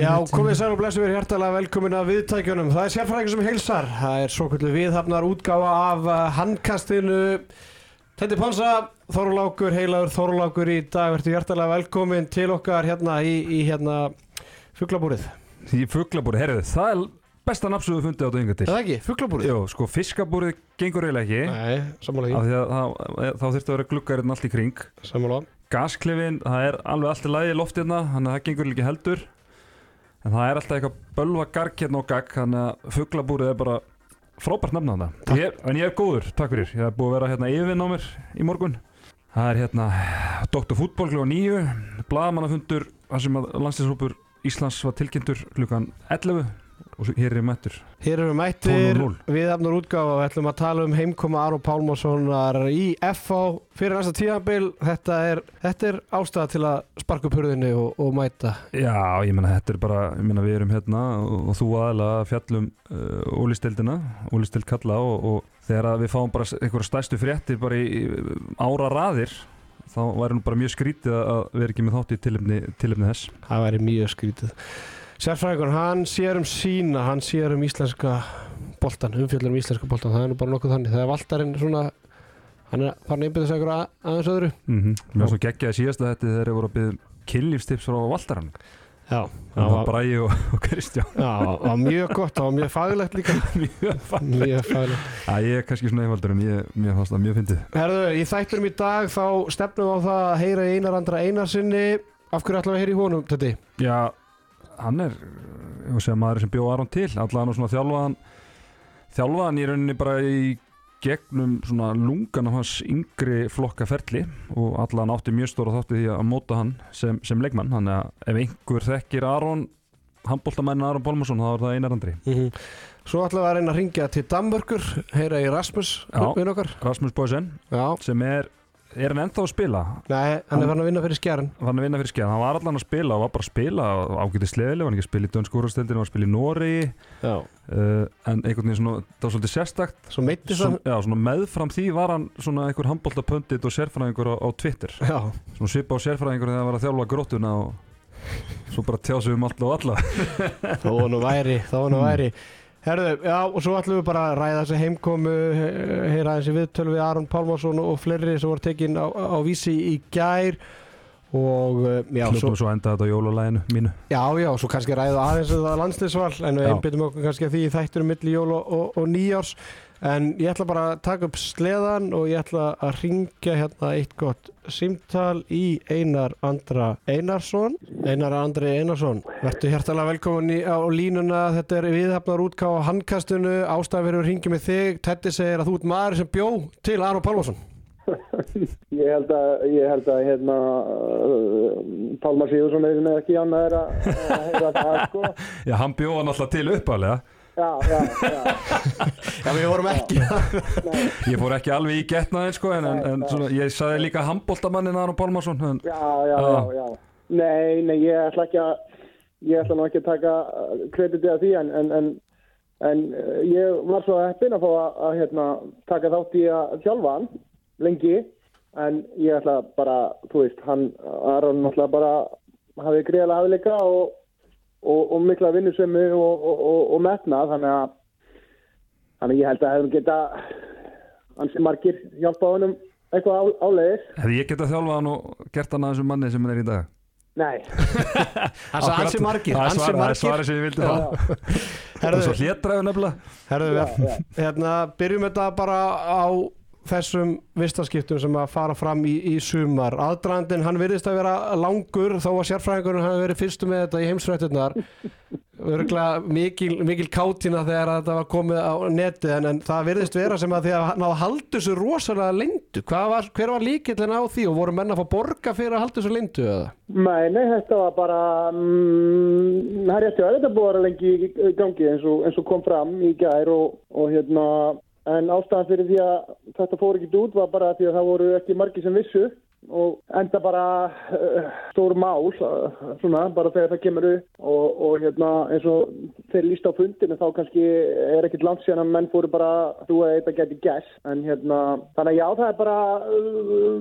Já, komið sæl og blessu verið hjertalega velkomin að viðtækjunum. Það er sérfræðingur sem heilsar. Það er svo kvöldu viðhafnar útgáfa af uh, handkastinu. Tetti Ponsa, Þorlákur, heilagur Þorlákur í dag. Verður hjertalega velkomin til okkar hérna í, í hérna fugglabúrið. Í fugglabúrið, herrið, það er besta nafnsuðu fundið á þetta yngar til. Er það ekki? Fugglabúrið? Jó, sko, fiskabúrið gengur eiginlega ekki. Nei, sammála það- þá þurftu að vera gluggarinn allt í kring. Sammála. Gasklefin, það er alveg allt í lagi loftirna, þannig að það gengur ekki heldur. En það er alltaf eitthvað bölva garg hérna og gagg, þannig að fugglabúrið er bara frábært. Takk. Ég, en ég er góður, takk fyrir. Ég hef búið að vera hérna yfirvinn á mér í morgun. Það er hérna Dr. Fútból kl. 9, bladamannafundur, þar sem að landslýshópur Íslands var tilkynntur klukkan 11 og hér er ég mættur. Hér erum við mættir 12.00. viðhafnar útgáfa og við ætlum að tala um heimkoma Aron Pálmarssonar í FH fyrir næsta tíðanbil. Þetta er, er ástæða til að sparka upp hurðinni og, og mæta. Já, ég meina þetta er bara, ég meina við erum hérna og, og þú aðalega að fjallum uh, ólistildina, ólistild kalla og, og þegar við fáum bara einhverja stærstu fréttir bara í, ára raðir þá væri nú bara mjög skrítið að vera ekki með þátt í tilefni þess. Það væri mjög skrítið. Sérfræðingur, hann sér um sína, hann sér um íslenska boltan, umfjöldar um íslenska boltan, það er nú bara nokkuð þannig. Þegar valdarinn svona, hann er farin að einhverja að- aðeins öðru. Mm -hmm. Mér var svo geggjaði síðasta þetta þegar þeir voru að byggja kynlífstips frá Valdarann. Já, Það það var Bræði og, og Kristján. já, það var mjög gott, það var mjög faglegt líka. mjög fann. Mjög faglegt. Æ, ég er kannski svona einfaldur en ég, mér fannst það mjög fyndið. Herðu, í þættunum í dag þá stefnum við á það að heyra einar andra einarsinni. Af hverju ætlum við að heyra í honum, þetta? Já, hann er segja maður sem bjóð Aron til allan og svona þjálfaðan þjálfaðan í rauninni bara í gegnum svona lungan af hans yngri flokka ferli og allan átti mjög stóra þátti því að móta hann sem, sem leikmann, þannig að ef einhver þekkir Aron handbóltamænin Aron Pálmarsson þá er það einar andri. Mm Svo ætlum við að reyna að ringja til Danmörkur, heyra í Rasmus, Já. Rasmus Boysen Já, sem er, er hann ennþá að spila? Nei, hann er farin að vinna fyrir skjæran. hann að vinna fyrir skeið, hann var allan að spila og var bara að spila ágætið sleðileg, hann ekki að spila í dönskúrastildinu, hann var að spila í Noregi. Já. uh, en einhvern veginn svona, það var svolítið sérstakt. Svo meittist Svo, hann. já, svona meðfram því var hann svona einhver handbóltapöndit og sérfræðingur á, á Twitter. Já, svona svipa á sérfræðingur þegar hann var að þjálfa gróttuna og svo bara tjá sig um allt Herðu, já, og svo ætlum við bara að ræða þessi heimkomu, he- heyra þessi viðtölu við Aron Pálmarsson og fleiri sem voru tekin á, á vísi í gær og uh, já, svo, hljópa svo enda þetta á jólalæginu mínu. Já, já, svo kannski ræða aðeins um það landsliðsval en við Já. einbyttum okkur kannski að því í þættunum milli jól og, og, og nýjárs en ég ætla bara að taka upp sleðan og ég ætla að ringja hérna eitt gott símtal í Einar Andra Einarsson. Einar Andri Einarsson Vertu hjertalega velkomin á línuna. Þetta er viðhafnar útká á fyrir að ringja með þig Tetti segir að þú ert maður sem bjó til Aron Pálmarsson Ég held að, ég held að hérna, uh, Pálmar Sigursson er með ekki annað er að, að heyra það, sko. já, hann bjóða alltaf til uppalega Já, já, já. Já, við vorum ekki ég fór ekki alveg í getnaðin sko en, en, en svona, ég saði líka handbóltamannin Aron Pálmarsson en, Já, já, já, já. Nei, nei, ég ætla ekki að, ég ætla nú ekki að taka uh, kreditið af því, en, en, en, en uh, ég var svo heppinn að fá að, að hérna, taka þátt í að þjálfa hann lengi, en ég ætla bara, þú veist, hann, Aron náttúrulega bara hafði greiðlega afleika og, og, og mikla vinnusemi og, og, og, og metnað, þannig að, þannig að ég held að hefum geta, hans margir hjálpa honum eitthvað á, áleiðis. hefði ég getað þjálfað hann og gert hann að þessum manni sem hann er í dag Nei. Það er ansi margir, það er er svarið sem ég vildi Já, það Herðu, svo hlétræðu nefnilega Herðu, Já, við, já. hérna, byrjum þetta bara á þessum vistaskiptum sem að fara fram í, í sumar. Aðdrandin, hann virðist að vera langur þó að sérfræðingurinn hafi verið fyrstu með þetta í heimsfrættunar. Örgulega mikil, mikil kátina þegar þetta var komið á netið en, en það virðist vera sem að því að að halda þessu rosalega lindu. Var, hver var líkillin á því og voru menn að fá borga fyrir að halda þessu lindu eða? Nei, nei, þetta var bara, mm, það er rétti að þetta búið að vera lengi í gangi eins og, eins og kom fram í gær og, og hérna, en ástæðan fyrir því að þetta fór ekki út var bara því að það voru ekki margi sem vissu og enda bara uh, stór mál uh, svona bara þegar það kemur upp. Og, og hérna eins og þeir líst á fundinu þá kannski er ekkit langt síðan að menn fóru bara þú að þetta geti gæst en hérna þannig að já það er bara uh,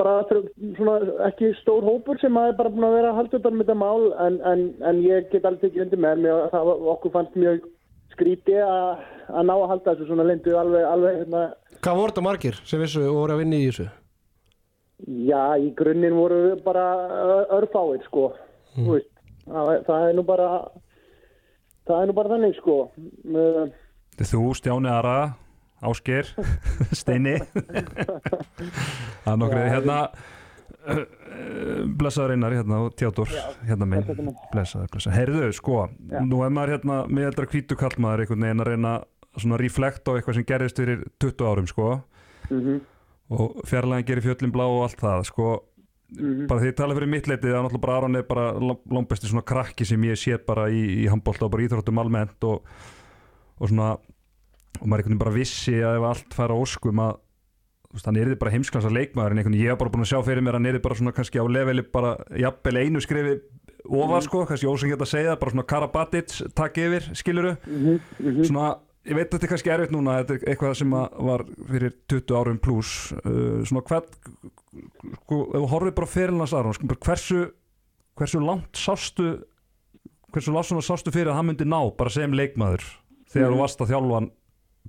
bara svona ekki stór hópur sem að er bara búin að vera að halda utan með þetta mál. En, en, en ég get alveg tekið undir með mér það okkur fannst mjög skríti að ná að halda þessu svona lindu alveg, alveg hérna Hvað voru þetta margir sem vissu og voru að vinna í þessu? Já, í grunninn voru bara örfáir sko mm. veist, það, það er nú bara það er nú bara þannig sko er þú, Stjáni Ara Ásker, Steini það er nokkrið hérna blessaður einar hérna og tjátor hérna minn, blessaður, blessaður. Heyrðu, sko, Já. nú er maður hérna með eldra kvítu kallmaður einhvern veginn að reyna svona reflekt á eitthvað sem gerist fyrir 20 árum, sko. Mm og fjarlæðin gerir fjöllin blá og allt það sko, mm -hmm. bara því ég tala fyrir mitt leitið það er náttúrulega bara Aron er bara langbæsti svona krakki sem ég sé bara í, í handbólta og bara íþróttum almennt og, og svona og maður er einhvern veginn bara vissi að ef allt fær á óskum að þannig er þið bara heimsklans að leikmaður en einhvern veginn ég hef bara búin að sjá fyrir mér að hann er bara svona kannski á leveli bara jafnvel einu skrifi ofar mm -hmm. sko, kannski ósengið að segja bara svona Karabatic takk yfir, skiluru mm -hmm. svona ég veit að þetta er kannski erfitt núna þetta er eitthvað sem var fyrir 20 árum pluss uh, svona hvern sko, ef þú horfið bara fyrirlans aðra sko, hversu, hversu langt sástu hversu langt sástu fyrir að hann myndi ná bara sem leikmaður þegar þú mm. varst að þjálfa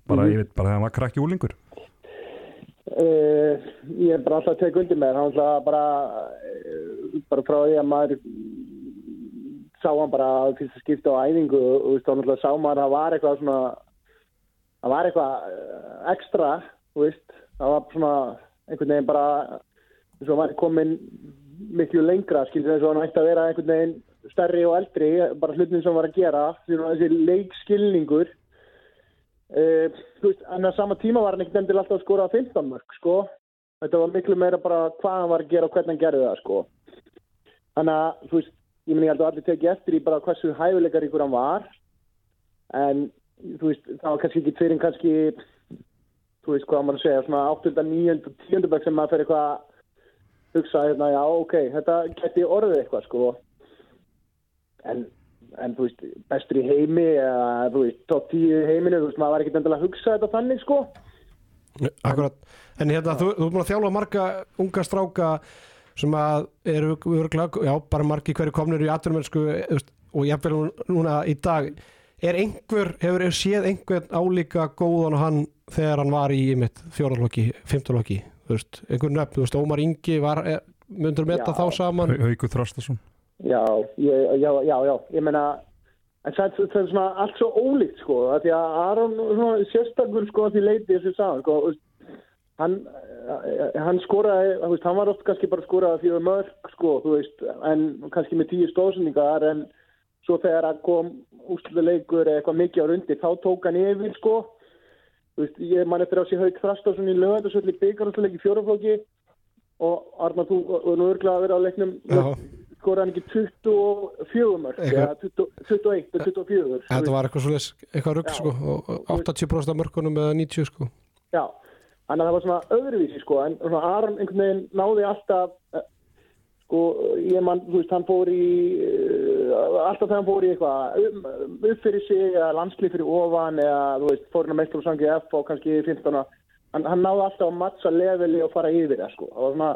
bara, mm. ég veit bara þegar hann var krakki úlingur uh, ég er bara alltaf að teka undir með hann bara uh, bara frá því að maður sá hann bara að fyrsta skipta á æfingu og þá náttúrulega sá maður að það var eitthvað svona það var eitthvað eh, ekstra, það var svona einhvern veginn bara eins og var komin miklu lengra, skilur þess að hann ætti að vera einhvern veginn stærri og eldri, bara hlutin sem var að gera, þessi leikskilningur, uh, veist, en að sama tíma var hann ekkert endilega alltaf að skora 15 mörg, sko, þetta var miklu meira bara hvað hann var að gera og hvernig hann gerði það, sko, þannig að, veist, ég menn ég held að allir tekið eftir í bara hversu hæfuleikar ykkur hann var, en veist, það var kannski ekki fyrir kannski, þú veist hvað maður segja, svona 8. 9. 10. bæk sem maður fyrir eitthvað að hugsa, hérna, já, ok, þetta geti orðið eitthvað, sko en, en, þú veist, bestur í heimi eða, þú veist, top 10 heiminu, þú veist, maður var ekki endilega að hugsa þetta þannig, sko. Akkurat, en hérna, þú, þú er búin að þjálfa marga unga stráka sem að eru, já, bara margi hverju komnir í aturmennsku og ég hef vel núna í dag. Er einhver, hefur þér séð einhvern álíka góðan hann þegar hann var í mitt fjóralokki, fymtalokki þú veist, einhver nöfn, þú veist, Ómar Ingi var, eh, myndur metta þá saman? Haugur Þrastarsson já, ég, já, já, já, ég menna en það, það er svona allt svo ólíkt sko, því að Aron sérstakur sko því leiti þessu saman sko, hann, eh, hann skoraði, veist, hann var oft kannski bara skoraði fyrir mörg sko, þú veist, en kannski með tíu stóðsendingar en svo þegar hann kom úsluleikur eitthvað mikið á rundi þá tók hann yfir sko. Veist, ég man eftir á sig haug Þrastarsson í byggarhansleik í fjóraflóki og Arna þú og nú örglaði að vera á leiknum skor hann ekki 24 mörg eða 21 eða 24 Þetta var eitthvað svolítið, eitthvað rugg sko og 80% af mörgunum eða 90 sko. Já, þannig að það var svona öðruvísi sko en svona Aron einhvern veginn náði alltaf sko ég mann, þú veist, hann fór í uh, alltaf þegar hann fór í eitthvað um, upp fyrir sig, eða landslið fyrir ofan eða, þú veist, fór hann að meðslu og sangið F og kannski 15 hann, hann náði alltaf að mattsa leveli og fara yfir það, sko. Það var svona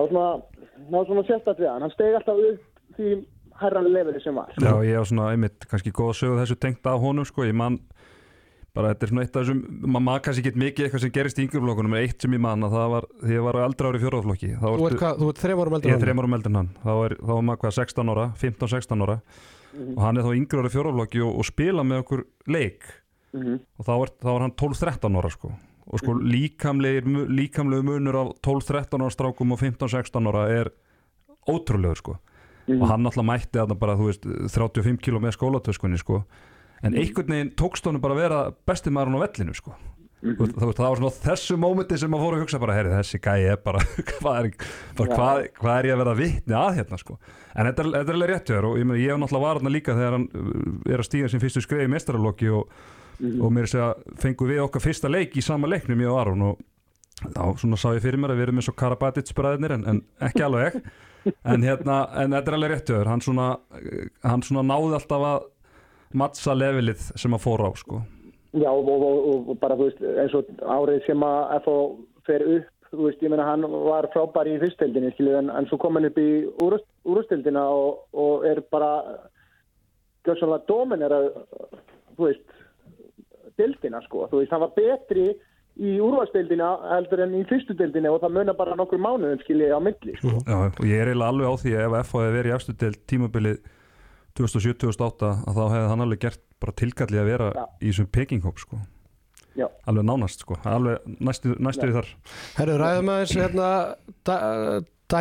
það var svona, það var svona sérstatt við hann. Hann stegi alltaf upp því herran leveli sem var. Já, ég á svona, einmitt, kannski góð að sögu þessu tengt af honum, sko, ég mann bara þetta er svona eitt af þessum maður maður kannski ekki mikið eitthvað sem gerist í yngjurflokkunum eitt sem ég manna það var því ég var aldrei ári fjóraðflokki Þú ert hvað, þú ert þrejum árum eldur hann? Ég er þrejum árum eldur hann. Þá er, þá er maður hvað 16 ára, 15-16 ára. Mm -hmm. og hann er þá yngjur ári fjóraðflokki og, og spila með okkur leik. Mm -hmm. og þá er, þá er hann 12-13 ára sko og sko mm líkamlegu, munur af 12-13 ára strákum og 15-16 ára er ótrúlegur sko. Og hann alltaf mætti að það bara, þú veist, 35 km með skólatöskunni sko. En einhvern veginn tókst honum bara að vera besti maður á vellinu sko. Mm -hmm. það, það var svona þessu mómenti sem maður fór að hugsa bara, herri þessi gæi er bara hvað er, bara, hvað, hvað er ég að vera vittni að hérna sko, en þetta er, þetta er alveg rétt og ég, ég hef náttúrulega var hérna líka þegar hann uh, er að stíga sem fyrstu skreið í mestrarlokki og, mm -hmm. og mér er að segja fengu við okkar fyrsta leik í sama leiknum ég og Aron og þá svona sá ég fyrir mér að við erum eins og Karabatic bræðinir en, en ekki alveg. En hérna, en þetta er alveg réttuður hann svona, hann svona náði alltaf að mattsa levelið sem að fóra á sko. Já, og, og, og, bara, þú veist, eins og árið sem að FO fer upp, þú veist, ég meina hann var frábær í fyrstildinni, skilju, en, en svo kom hann upp í úrstildina og, og er bara gjössanlega dominera, þú veist, dildina, sko, þú veist, hann var betri í úrvastildina heldur en í fyrstudildinni og það munar bara nokkur mánuðum, skilju, á milli, sko. Já, og ég er eiginlega alveg á því að ef FO hefði verið í afstudild tímabilið 2007-2008 að þá hefði hann alveg gert bara tilkallið að vera Já. í þessum pekinghóp sko Já. alveg nánast sko, alveg næstu, næstu þar Herru, ræðum aðeins hérna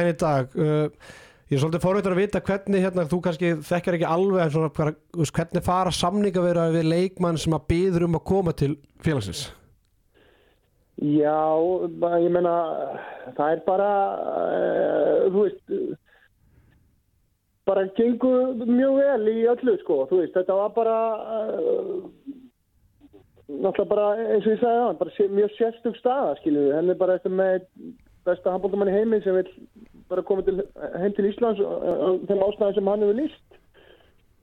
í dag uh, Ég er svolítið fórveitur að vita hvernig hérna, þú kannski þekkar ekki alveg svona, bara, hvernig fara samninga vera við leikmann sem að byður um að koma til félagsins? Já, ég meina, það er bara, uh, þú veist, bara gengur mjög vel í öllu, sko, þú veist, þetta var bara, uh, náttúrulega bara, eins og ég sagði það, bara sé, mjög sérstug staða, skiljum við, henni bara eftir með besta handbóldamann í heimi sem vil bara koma til, heim til Íslands uh, uh, þeim ástæðum sem hann hefur líst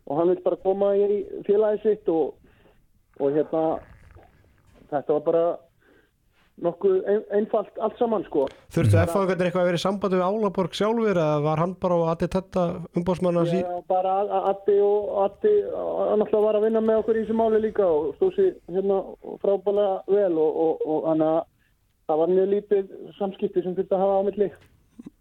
og hann vil bara koma í félagið sitt og, og hérna, þetta var bara nokkuð ein, einfalt allt saman sko. Þurftu FH einhvern eitthvað að vera í sambandi við Álaborg sjálfur eða var hann bara og aðið þetta umbóðsmann að sí Já, bara Addi og Addi hann náttúrulega var að vinna með okkur í þessu máli líka og stóð sér hérna frábælega vel og, og, og hann að það var mjög lítið samskipti sem þurfti að hafa á milli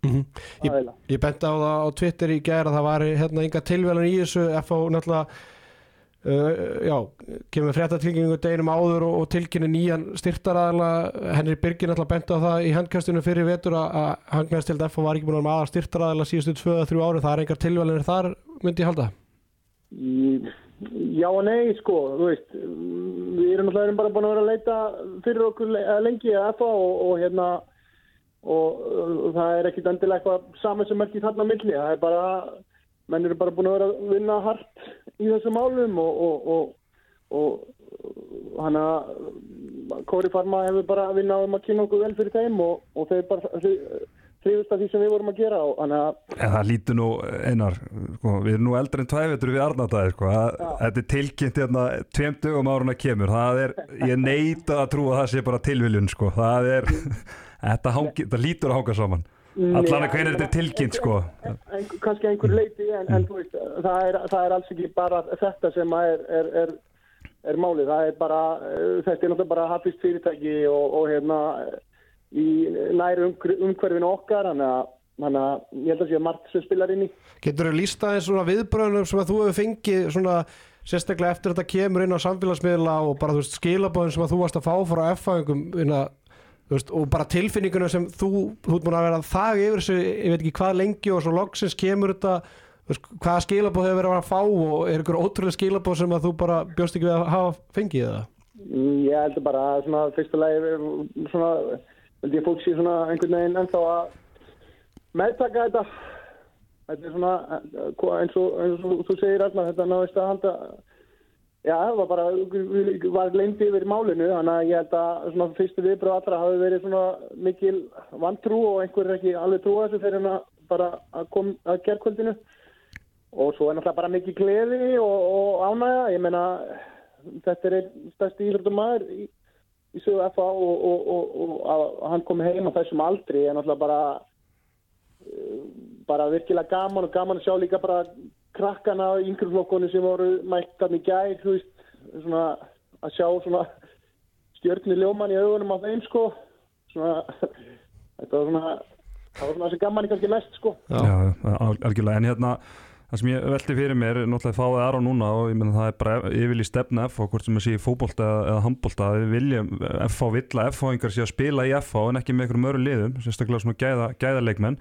Ég, aðeila. ég benti á það á Twitter í gæra það var hérna enga tilvælan í þessu. FH náttúrulega uh, já, kemur fréttatilkynningu deginum áður og, og tilkynni nýjan styrtaraðala Henry Birgir náttúrulega benti á það í handkastinu fyrir vetur að, að hangnæst til að FH var ekki búin að aðal styrtaraðala síðustu 2-3 ári, það er engar tilvælanir þar myndi ég halda? Í- Já og nei sko, þú veist við erum erum bara búin að vera að leita fyrir okkur le- lengi að FA og, og hérna og, það er ekkit endilega eitthvað saman sem ekki þarna milli, það er bara menn eru bara búin að vera að vinna hart í þessum málum og og, og, og hann að Kóri Farma hefur bara vinnað um að kynna okkur vel fyrir þeim og, og þeir bara þrýðust að því sem við vorum að gera að En það lítur nú einar, sko, við erum nú eldri en tvævetur við Arnardæði, sko, að, þetta er tilkynnt hérna tveim dögum áruna kemur, það er, ég neita að trúa að það sé bara tilviljun, sko, það er, þetta, hangi, það lítur að hanga saman, allan að hvernig þetta er tilkynnt, sko. kannski að einhver leiti en, en þú veist, það er, það er alls ekki bara þetta sem að er, er, er, er málið, það er bara eh, þetta er náttúrulega bara hafist fyrirtæki og, og hérna í næri umhverfinu okkar þannig að, þannig að ég held að sé að margt sem spilar inn í. Getur þú lísta aðeins svona viðbröðunum sem að þú hefur fengið svona sérstaklega eftir þetta kemur inn á samfélagsmiðla og bara þú veist skilabóðin sem að þú varst að fá frá F-fæðingum veist, og bara tilfinningunum sem þú, þú ert múin að vera þag yfir þessu, ég veit ekki hvað lengi og svo loksins kemur þetta veist, hvaða skilabóð hefur verið að fá og er ykkur ótrúlega skilabóð sem að þú bara bjóst ekki við að hafa fengið það? Ég heldur bara að svona fyrsta lagi svona, held ég fólk sé svona einhvern veginn ennþá að meðtaka þetta þetta er svona eh, eins og, eins og þú segir alltaf þetta náðist að halda já, það var bara var leindi yfir málinu þannig að ég held að svona fyrstu viðbröð allra hafi verið svona mikil vantrú og einhver er ekki alveg trúa þessu fyrir að bara að kom að gerðkvöldinu og svo er náttúrulega bara mikil gleði og, og ánægja, ég meina þetta er einn stærsti íþróttum maður í, í sögu FA og, og, og, að hann komi heim á þessum aldri er náttúrulega bara eh, bara virkilega gaman og gaman að sjá líka bara krakkana í yngri flokkonu sem voru mættan í veist, svona að sjá svona stjörnir ljóman í augunum á þeim sko. Svona, þetta var svona það var svona þessi gaman í kannski mest sko. Já, al- algjörlega, en hérna það sem ég velti fyrir mér, er náttúrulega fáið aðra núna og ég menna það er bara yfirlýst stefna F og hvort sem að sé í fótbolta eða, handbolta við viljum, F á villa, F á yngar sé að spila í F á en ekki með einhverjum öru liðum sérstaklega svona gæða, gæðaleikmenn.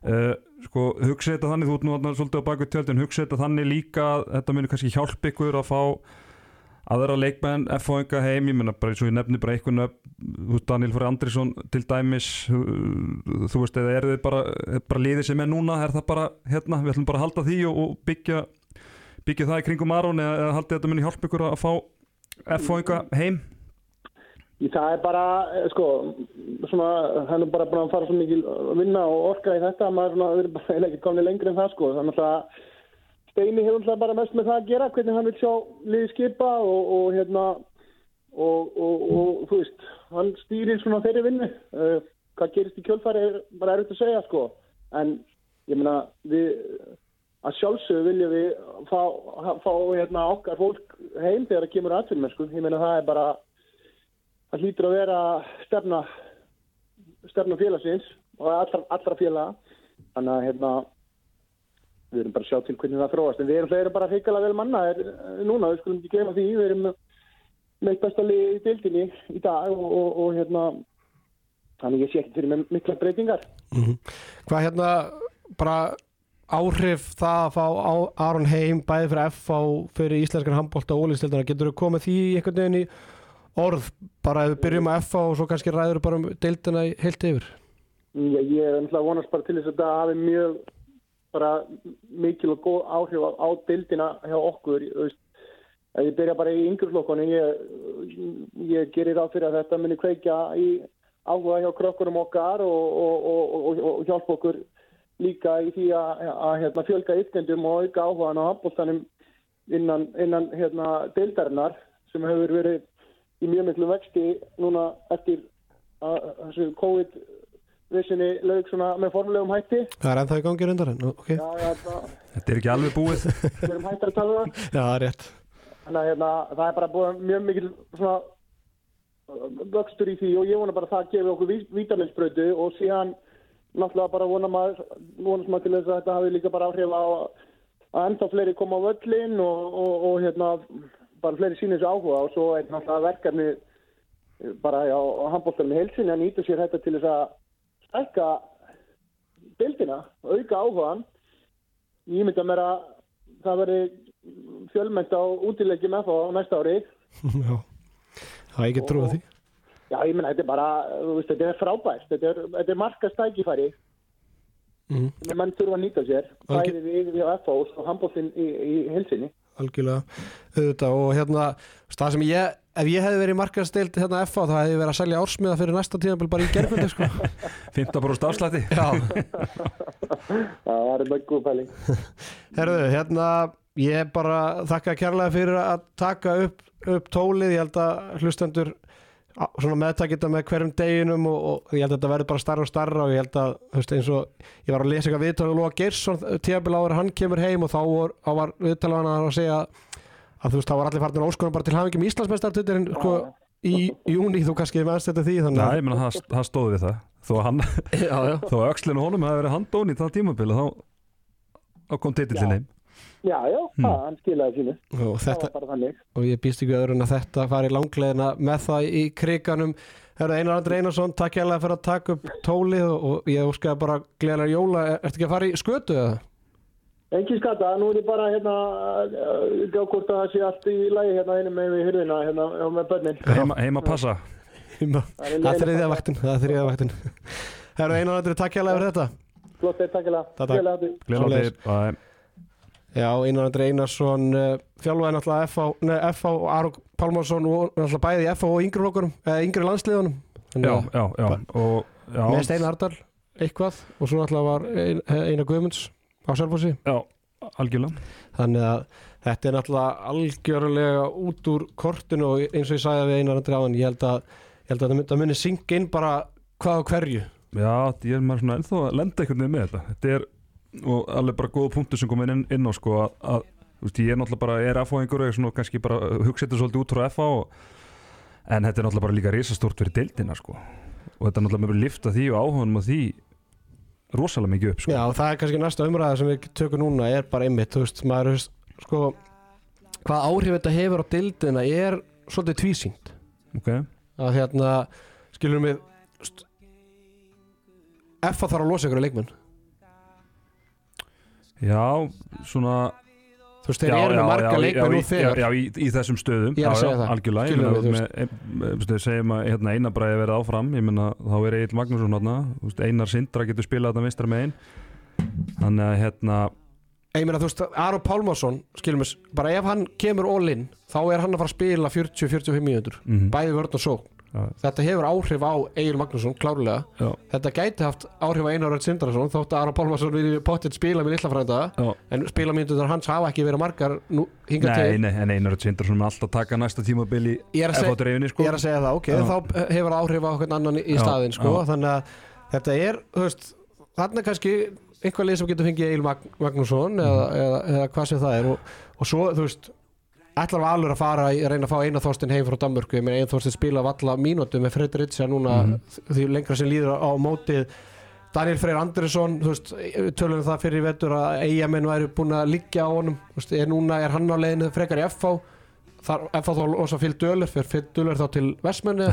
Uh, sko, hugsa þetta þannig þú ert nú þarna svolítið á baku tjöldin, hugsa þetta þannig líka þetta muni kannski hjálpa ykkur að fá aðra leikmenn F-fóinga heim, ég menna bara eins og ég nefni bara einhvern veginn, Daniel Frey Andrisson til dæmis, þú veist eða eru þið bara, bara liðið sem er núna er það bara, hérna, við ætlum bara að halda því og, og byggja, byggja það í kringum Aron eða, eða haldið þetta muni hjálpa ykkur að fá F-fóinga heim það er bara, eh, sko, svona, hann er bara búin að fara svo mikil vinna og orka í þetta að maður erum bara eiginlega ekki komni lengri en það, sko. Þannig að Steini hefur alltaf bara mest með það að gera, hvernig hann vil sjá liði skipa og, og hérna, og, og, og þú veist, hann stýrir svona þeirri vinnu. Uh, hvað gerist í kjölfari er bara erfitt að segja, sko. En ég meina, við, að sjálfsögðu viljum við fá, fá hérna, okkar fólk heim þegar það kemur aðfyrir, sko. Ég meina, það er bara það hlýtur að vera stefna stefna félagsins og allra, allra félaga. Þannig að hérna við erum bara að sjá til hvernig það þróast. En við erum, erum bara hreikalega vel manna er, núna, við skulum ekki glema því. Við erum með besta lið í dildinni í dag og, og, og hérna þannig ég sé ekki fyrir með mikla breytingar. Mm -hmm. Hvað hérna bara áhrif það að fá Aron heim bæði fyrir F á fyrir íslenskan handbólta og ólistildana, getur þú komið því einhvern veginn í orð bara ef við byrjum að FA og svo kannski ræður bara um deildina heilt yfir. Já, ég er náttúrulega vonast bara til þess að það hafi mjög bara mikil og góð áhrif á, á deildina hjá okkur veist, ég byrja bara í yngjurflokkonu ég, ég gerir á fyrir að þetta muni kveikja í áhuga hjá krökkurum okkar og, og, og, og hjálpa okkur líka í því að, að, að hérna, fjölga ytkendum og auka áhugaðan á handbóltanum innan, innan hérna, deildarinnar sem hefur verið í mjög miklu vexti núna eftir að þessu COVID-vissinni lög svona með formulegum hætti. Það er ennþá í gangi reyndar en, ok. Já, já, það, Þetta er ekki alveg búið. við erum hættar að tala um það. Já, það er rétt. Þannig að hérna, það er bara búið mjög mikil svona vöxtur í því og ég vona bara að það gefi okkur vítaminsbrödu og síðan náttúrulega bara vona maður, vonast maður til þess að þetta hafi líka bara áhrif á að ennþá fleiri koma á völlin og, og, og hérna bara fleiri sínir þessu áhuga og svo er náttúrulega verkefni eh, bara á handbóltarinn helsin að nýta sér þetta til þess að stækka bildina, auka áhugan ég myndi að mér að það veri fjölmænt á útilegjum eða á næsta ári. Já, það er ekki trúið því. Já, ég menna, þetta er bara, veist, þetta er frábært. Þetta er, þetta er markast tækifæri mm. sem mann þurfa að nýta sér bæði við, við á FH og handbóltinn í, í helsinni algjörlega auðvitað. Og hérna það sem ég, ef ég hefði verið markaðstild hérna FA þá hefði ég verið að selja ársmiða fyrir næsta tíðanbíl bara í gerfundi sko. 15 brúst afslætti. Já. Það var eitthvað góð pæling. Herðu, hérna ég bara þakka kærlega fyrir að taka upp, upp tólið, ég held að hlustendur svona meðtakita þetta með hverjum deginum og, og ég held að þetta verður bara starra og starra og ég held að, þú veist, eins og ég var að lesa eitthvað viðtalið og Lóa Geirsson tíabil áður hann kemur heim og þá var, var viðtalið hann að segja að þú veist, þá var allir farnir óskonum bara til hafingjum Íslandsmeistartuttirinn sko í júni, þú kannski meðast þetta því þannig að... Já, ég menna, það, það stóði við það. Þó að hann, já, já. þó að aukslinu honum hefði verið handón í það tímabili þá, þá kom titillin heim Já, já, hmm. það, hann skilaði sínu. Og, þetta, og ég býst ekki öðrun að þetta fari langlegina með það í kriganum. Herra Einar Andri Einarsson, takk ég alveg fyrir að taka upp tólið og, og ég óskæði bara gleðilega jóla, ertu ekki að fara í skötu eða? Engi skata, nú er ég bara hérna gá hvort að það sé allt í lægi hérna einu með við hyrðina hérna með börnin. Heima, heima passa. Það er þriðja vaktin Það er þriðja vaktin. Herra Einar Andri, takk ég alveg fyrir þetta. Flott, takk ég alveg Já, Einar Andri Einarsson uh, þjálfaði náttúrulega FH og Aron Pálmarsson og náttúrulega bæði FH og yngri flokkurum, eða yngri landsliðunum. Já, já, já, og, já. Með Steinar Ardal, eitthvað og svo náttúrulega var ein, Einar Guðmunds á Sörfossi Já, algjörlega. Þannig að þetta er náttúrulega algjörlega út úr kortinu og eins og ég sagði við Einar Andri Áðan ég held að, ég held að það muni synga inn bara hvað og hverju. Já, ég er maður svona ennþá að lenda einhvern veginn með þetta. Þetta er og alveg bara góða punktu sem kom inn, inn á sko að, að veist, ég er náttúrulega bara er FH-ingur og kannski bara hugsetur svolítið út frá FH og, en þetta er náttúrulega bara líka risastórt fyrir deildina sko og þetta er náttúrulega með að lifta því og áhugunum á því rosalega mikið upp sko. Já og það er kannski næsta umræða sem við tökum núna er bara einmitt, þú veist, maður veist, sko hvað áhrif þetta hefur á deildina er svolítið tvísýnd okay. að hérna, skilurum við FH þarf að losa ykkur að leikmenn Já, svona Þú veist, þeir eru með marga leikmenn úr þegar. Já, í, í þessum stöðum. Ég er að segja það. Algjörlega, ég meina segjum að hérna, eina bræði verið áfram ég meina, þá er Egil Magnússon hérna einar Sindra getur spilað þetta mistra megin. Þannig að hérna Ég meina, þú veist, Aron Pálmarsson skilum við, bara ef hann kemur all in þá er hann að fara að spila 40-45 mínútur mm -hmm. bæði vörð og sókn. Já. Þetta hefur áhrif á Egil Magnússon klárlega, Já, þetta gæti haft áhrif á Einar Rödd Sindrason, þótt að Aron Pálmarsson við pottitt spila með lilla frænda. Já. en spilamyndunar hans hafa ekki verið margar nú, hingað Nei, til. nei, en Einar Sindarsson er alltaf að taka næsta tímabili ég er, að F á dreifinni sko. ég er að segja það, ok, Já. þá hefur áhrif á hvern annan í, staðinn sko, þannig að þetta er, þú veist þarna kannski einhver lið sem getur fengið Egil Mag Magnússon eða, eða, eða hvað sem það er. Og, og svo, þú veist ætlar Valur að fara að reyna að fá eina þórstin heim frá Danmörku, ég meina eina þórstin spila valla mínútu með Freyr Ritsa núna Mhm. því lengra sem líður á mótið. Daniel Freyr Andersson þú veist, tölum við það fyrir í vetur að eigamenn væri búin að liggja á honum. Þú veist, er núna er hann á leiðinu frekar í þar FH þá losa Fyll Dölur fyrir Fyll Dölur þá til Vestmenni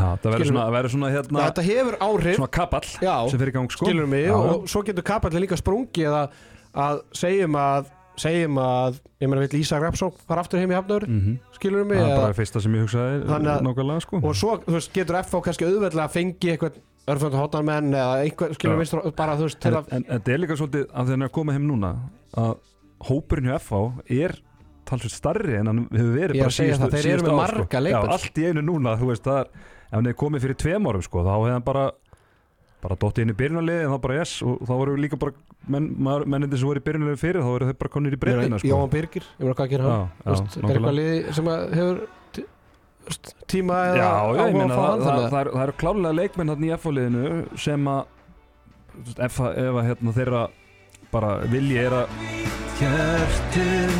svona hérna þetta hefur áhrif. Svona kapall Já. sem fyrir gang sko. Mig? Já, og svo getur kapallin líka sprungið að, að segjum að segjum að, ég meina vill Ísak Rapsson fara aftur heim í Hafnur, Mhm. skilur mig Það er bara fyrsta sem ég hugsaði nákvæmlega sko og svo veist, getur FH kannski auðveldlega að fengi eitthvað örföndu hóttanmenn eða einhver, skilur Já. mig bara þú veist En, en, en þetta er líka svolítið að hann er að koma heim núna að hópurinn hjá FH er talsveit starri en hann hefur verið er bara síðustu, það, þeir eru síðustu með ár, marga sko. allt í einu núna, þú veist, það er ef hann hefði komið fyrir tveim árum sko, þá hefði hann bara bara inn í byrjunarliði en þá bara yes og þá voru líka bara menn, mennindi sem voru í byrjunarliði fyrir þá voru þeir bara konir í breytina sko. Jóhann Birgir, ég meina hvað gerir hann já, Þú veist, já, er eitthvað liði sem að hefur tíma eða Já, já, ég áhuga meina að fá það, hann það, þannig? að- það, eru- klálega leikmenn hann í F-liðinu sem að ef, að- ef að hérna, þeirra bara vilji er að Hjörtum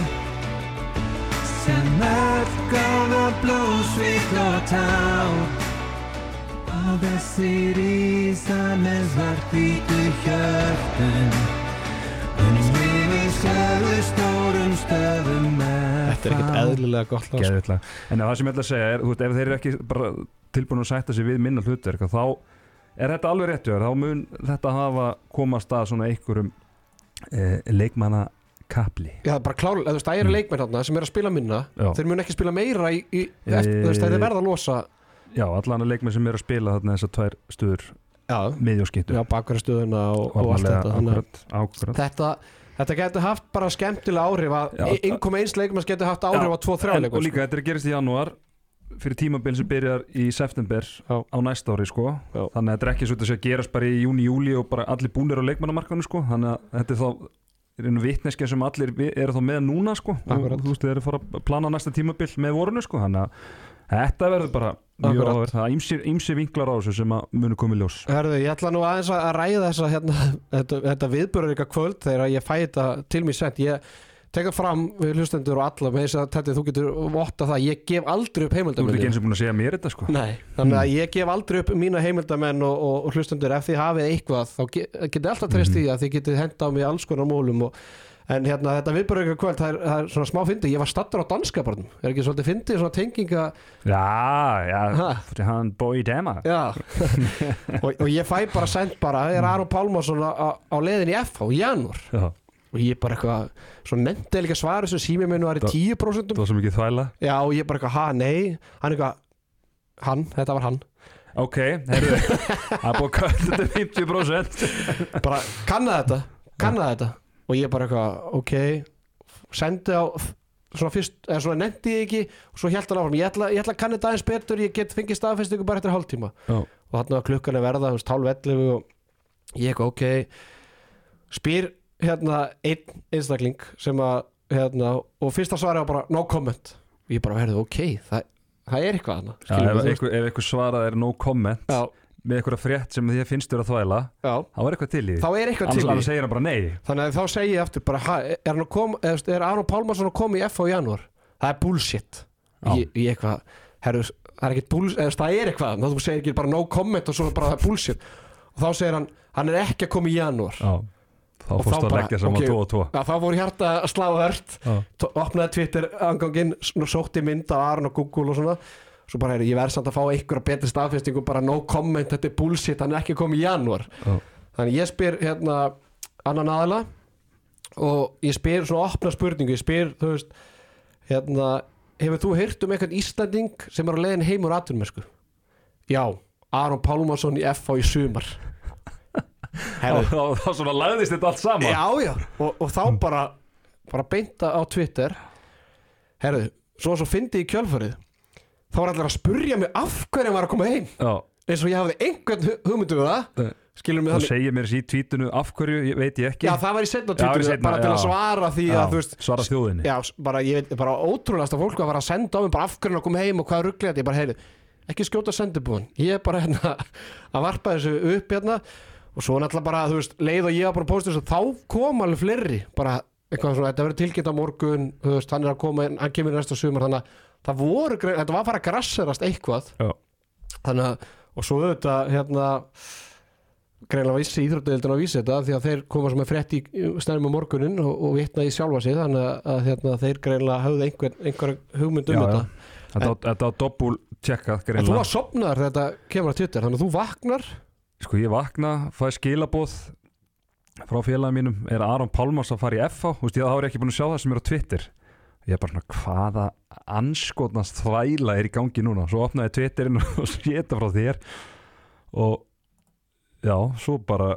sem öfgaða blóðsvík og tá og þessir ísa með svartvítu hjörtum um við sögu stórum stöðum Þetta er ekkert eðlilega gott lag sko. Geðvitlega. En það sem ég ætla að segja er, þú veist, ef þeir eru ekki bara tilbúin að sætta sig við minna hlutverk þá er þetta alveg rétt hjá þér, þá mun þetta hafa komast að svona einhverjum eh, leikmanna kapli Já, er bara klálega, þú veist, það eru leikmenn þarna sem eru að spila minna Mm. Já. þeir mun ekki spila meira í, í Eh, eftir, þú veist, þeir verða að losa Já, allan að leikmenn sem eru að spila þarna þessar tvær stuður Já, miðjóskittu já bakverðastöðuna og, og allt þetta að ákvörð, ákvörð. þetta, þetta getur haft bara skemmtilega áhrif að Já. innkom eins leikmanns getur haft áhrif á tvo þrjá En- leikum Og líka þetta er að gerast í janúar fyrir tímabil sem byrjar í september Já. á næsta ári sko Já. þannig að þetta er ekki svo að að gerast bara í júni, júli og bara allir búnir á leikmannamarkanu sko þannig að þetta er þá er einu vitneskja sem allir eru þá með núna sko Akkurat. og þú veist þetta verður bara mjög áhverð það er ýmsi vinklar á þessu sem að munu komið ljós. Hörðu, ég ætla nú aðeins að ræða þessa hérna, þetta, þetta viðbörur ykkar kvöld þegar ég fæ þetta til mig sent. Ég teka fram við hlustendur og alla með þess að þetta þú getur votta það. Ég gef aldrei upp Þú ert ekki heimildamenn. eins og búin að segja mér þetta sko. Nei, þannig að ég gef aldrei upp mína heimildamenn og, og, hlustendur. Ef þið hafið eitthvað þá ge- getið alltaf treyst því að þið getið henda á mig alls konar mólum og, en hérna þetta viðbörur ykkar kvöld það er, það er svona smá fyndi, ég var stattur á danska barnum er ekki svolítið fyndið svona tenginga Já, já, Ha. fyrir hann bói dema. Já. Og, og ég fæ bara sent bara er Aron Pálmarsson á, á, á leiðin í FH í janúar. Já, og ég bara eitthvað, svo nefndi líka svar þessu sími minn var í Það- 10% það var svo mikið þvæla. Já og ég bara eitthvað, ha, nei. Hann eitthvað, hann, þetta var hann. Ok, heyrðu, það er búið að kalla þetta 50% bara kannaði þetta, kannaði þetta og ég bara eitthvað, ok sendi á svona fyrst, eða svona nefndi ég ekki og svo held hann áfram, ég ætla, ég ætla að kanna þetta aðeins betur ég get fengið staðfestingu bara eftir hálftíma. Já. og þarna var klukkan að verða, þú veist, hálf 11 og ég eitthvað, ok spyr hérna einn einstakling sem að, hérna og fyrsta svari var bara, no comment. Og ég bara verði, ok, það, það er eitthvað Já, skilur ef, einhver, ef einhver svarað er no comment já, með einhverja frétt sem því að finnst þér að þvæla já þá er eitthvað til í því þá er eitthvað til í annars segir hann bara nei Þannig að þá segi ég aftur bara, ha, er, hann að kom, er Aron Pálmarsson að koma í F á janúar? Það er bullshit. Ég, ég eitthvað, herru, það er ekkert bullshit, það er eitthvað, þá segir ekki bara no comment og svo bara það er bullshit. Og þá segir hann, hann er ekki að koma í janúar. Já, þá fórst þá að leggja saman ok. tvo og tvo Já, þá fór hjarta að slá Já, opnaði Twitter anganginn, sótti mynd af Aron og Google og svona. Svo bara, herru, ég verð samt að fá einhverja betri staðfestingu, bara no comment, þetta er bullshit, hann er ekki koma í janúar. já, Þannig ég spyr hérna annan aðila og ég spyr svona opna spurningu, ég spyr þú veist hérna, hefur þú heyrt um eitthvað Íslanding sem er á leiðin heim úr atvinnumersku? Já, Aron Pálmarsson í FH í sumar. Herru, þá, svona lagðist þetta allt saman. Já, já. Og, og þá bara, bara beinta á Twitter. Herru, svo svo fyndi í kjölfarið þá var allir að spurja mig af hverju hann var að koma heim. Já, eins og ég hafði einhvern hu- hugmyndu við það Nei. skilur mig þú segir mér þessi í tvítinu af hverju, ég veit ég ekki. Já það var í setna seinna, bara til að svara því Já, að þú veist svara þjóðinni. Já, bara, ég veit, bara ótrúlegast að fólk var að fara að senda á mig bara af hverju hann kom heim og hvað rugglega þetta, ég bara heyrðu ekki skjóta sendibúin, ég er bara hérna að varpa þessu upp hérna og svo náttúrulega bara, þú veist, leið og ég var bara að posta þessu, þá kom alveg fleiri. Bara eitthvað svona, þetta verður tilkynnt á morgun þú veist, hann er að koma, hann kemur í næsta sumar þannig að það voru, þetta var að fara að grasserast eitthvað. Já. þannig að, og svo auðvitað hérna greinlega vissi íþróttadeildin að vísa þetta því að þeir koma sem er frétt í stærnum á morgunin og, og vitna í sjálfa sig þannig að, að hérna, þeir greinlega hafði einhver, einhver hugmynd um Já, þetta. Já. Þetta var- þetta var doppul tjekkað en þú greinlega var sopnaður þegar þetta kemur að Twitter þannig að þú vaknar. Sko ég vakna, fæ skilabóð frá félagum mínum. Er Aron Pálmars að fara í FH Þú veist ég þá er ég ekki búin að sjá það sem er á Twitter Ég er bara svona hvaða anskotnast þvæla er í gangi núna? Svo opnaði ég Twitterinn og séta frá þér. Og já, svo bara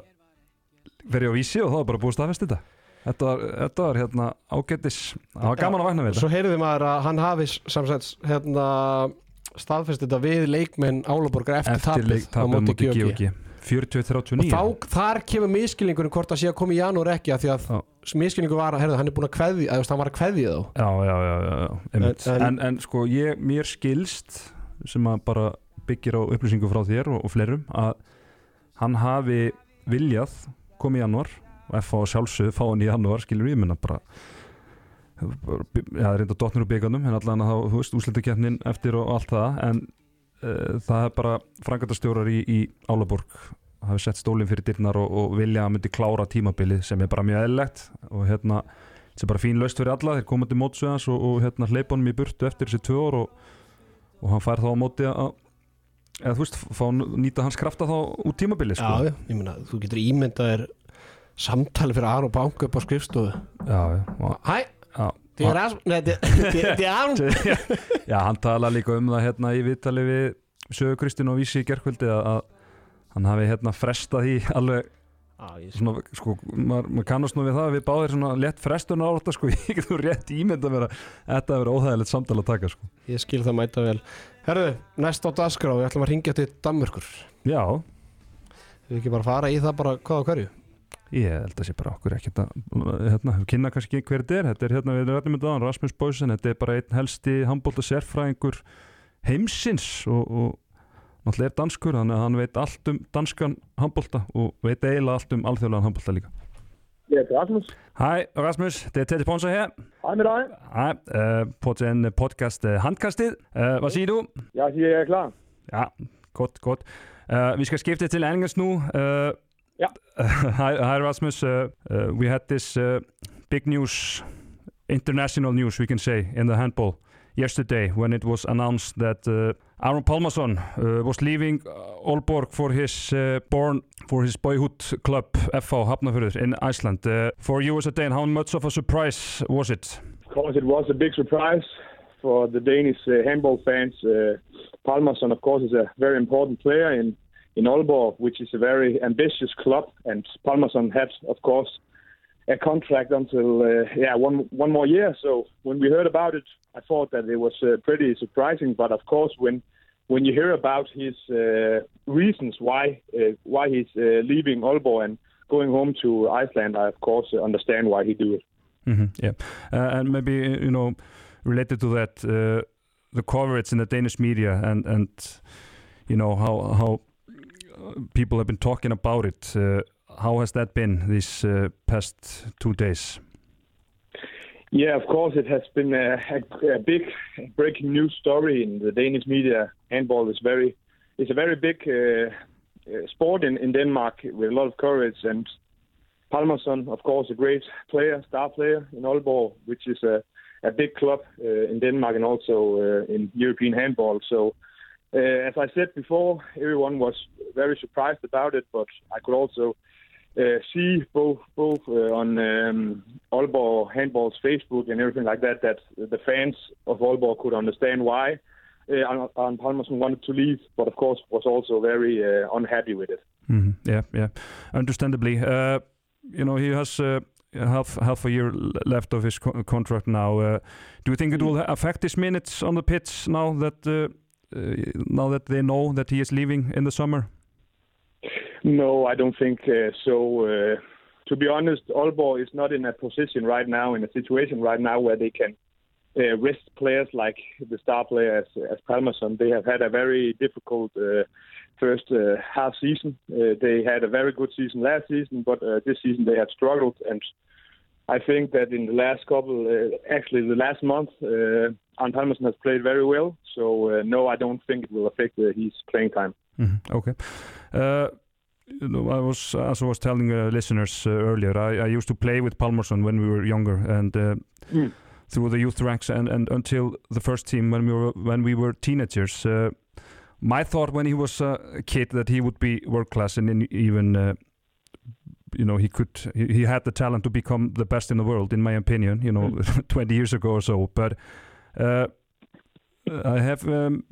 verið á vísi og þá er bara búið staðfest þetta. Þetta var, þetta var hérna ágættis Það var gaman að vakna við þetta. svo heyrði maður að hann hafi samsett hérna, staðfest þetta við leikmenn Álaborgar eftir, Eftir tapið á móti GOG 40-39 og þá, þar kemur miskilningurinn hvort það sé að koma í janúar ekki af því að miskilningur var að herðu, hann er búin að kveði að hann var að kveði þá Já, já, já, já. En- en, en- sko, ég, mér skilst sem að bara byggir á upplýsingu frá þér og, og fleirum að hann hafi viljað komið í janúar og F.A. sjálfsögðu fá hann í janúar skilur við, menna bara já, reynda dotnir úr byggarnum en allan að þá, þú veist, úslitakefnin eftir og allt það, en það er bara frangatastjórar í, í Álaborg hafi sett stólinn fyrir dyrnar og, og vilja að myndi klára tímabilið sem er bara mjög eðlilegt og hérna sem er bara fín laust fyrir alla, þeir koma til mótsveðans og, og hérna hleypa honum í burtu eftir þessi tvö ár og, og hann fær þá á móti að eða þú veist, fá nýta hans krafta þá út tímabili sko. Já, ég meina, þú getur ímyndað þér samtali fyrir Aron Banku upp á skrifstofu. Já, já, og- Hæ, já, þið er að Nei, þið er Aron. Já, hann tala líka um það hérna í viðtali við Sögu Kristinn og Vísi í gerkvöldi að, að hann hafi hérna frestað því alveg svona, sko, maður, maður kannast nú við það að við báðir svona létt frestun á þetta sko, ég getur rétt ímynda mér að þetta hefur óþægilegt samtal að taka sko. Ég skil það mæta vel. Herðu, næst á dagskrá, við ætlum að ringja til Danmörkur Já, Við ekki bara fara í það bara hvað á hverju Ég held að sé bara okkur ekkert að hérna, kynna kannski ekki hver þetta er þetta er hérna við rættum þetta á Rasmus Bósen þetta er bara einn helsti handbólta sérfræðingur heimsins og, og náttúrulega er danskur þannig að hann veit allt um danskan handbólta og veit eiginlega allt um alþjóðlegan handbólta líka det er Rasmus. Hej Rasmus, det er Teddy Ponser her Hej med dig. Hej, øh, på den podcast Handkastet øh, Hvad siger du? Jeg siger, jeg er klar. Ja, godt, godt. Uh, vi skal skifte til engelsk nu. Hi, Rasmus. Uh, uh, we had this uh, big news, international news, we can say, in the handball yesterday when it was announced that Aaron Palmason uh, was leaving Aalborg for his uh, born for his boyhood club FH Hafnarfjörður in Iceland. Uh, for you as a Dane, how much of a surprise was it? Of course, it was a big surprise for the Danish handball fans. Palmason, of course, is a very important player in, in Aalborg, which is a very ambitious club. And Palmason had, of course, a contract until uh, yeah one one more year. So when we heard about it, I thought that it was uh, pretty surprising. But of course, when when you hear about his uh, reasons why uh, why he's uh, leaving Aalborg and going home to Iceland, I of course understand why he do it. hmm yeah, uh, and maybe you know, related to that, uh, the coverage in the Danish media and and you know how how uh, people have been talking about it. Uh, how has that been these uh, past two days? Yeah, of course, it has been a, a, a big breaking news story in the Danish media. Handball is very, it's a very big uh, uh, sport in, in Denmark with a lot of courage. And Palmerson, of course, a great player, star player in Aalborg, which is a, a big club uh, in Denmark and also uh, in European handball. So, as I said before, everyone was very surprised about it, but I could also uh, see both both uh, on um, Aalborg handball's Facebook and everything like that that the fans of Aalborg could understand why uh, Arne Palmerson wanted to leave, but of course was also very uh, unhappy with it. hmm Yeah, yeah, understandably. Uh, you know, he has uh, half half a year left of his co- contract now. Uh, do you think it will affect his minutes on the pitch now that uh, uh, now that they know that he is leaving in the summer? No, I don't think uh, so. Uh, to be honest, Aalborg is not in a position right now, in a situation right now where they can uh, players like the star player as, as Palmerson. They have had a very difficult uh, first uh, half season. Uh, they had a very good season last season, but uh, this season they have struggled. And I think that in the last couple, uh, actually the last month, uh, Arne Palmerson has played very well. So uh, no, I don't think it will affect uh, his playing time. Mhm, Okay. Uh, you know, I was, as I was telling uh, listeners uh, earlier, I, I used to play with Palmerson when we were younger, and uh, Mm. through the youth ranks, and, and until the first team when we were when we were teenagers. Uh, my thought when he was uh, a kid that he would be world class, and even uh, you know he could he, he had the talent to become the best in the world, in my opinion. You know, 20 years ago or so, but. Uh, I have um,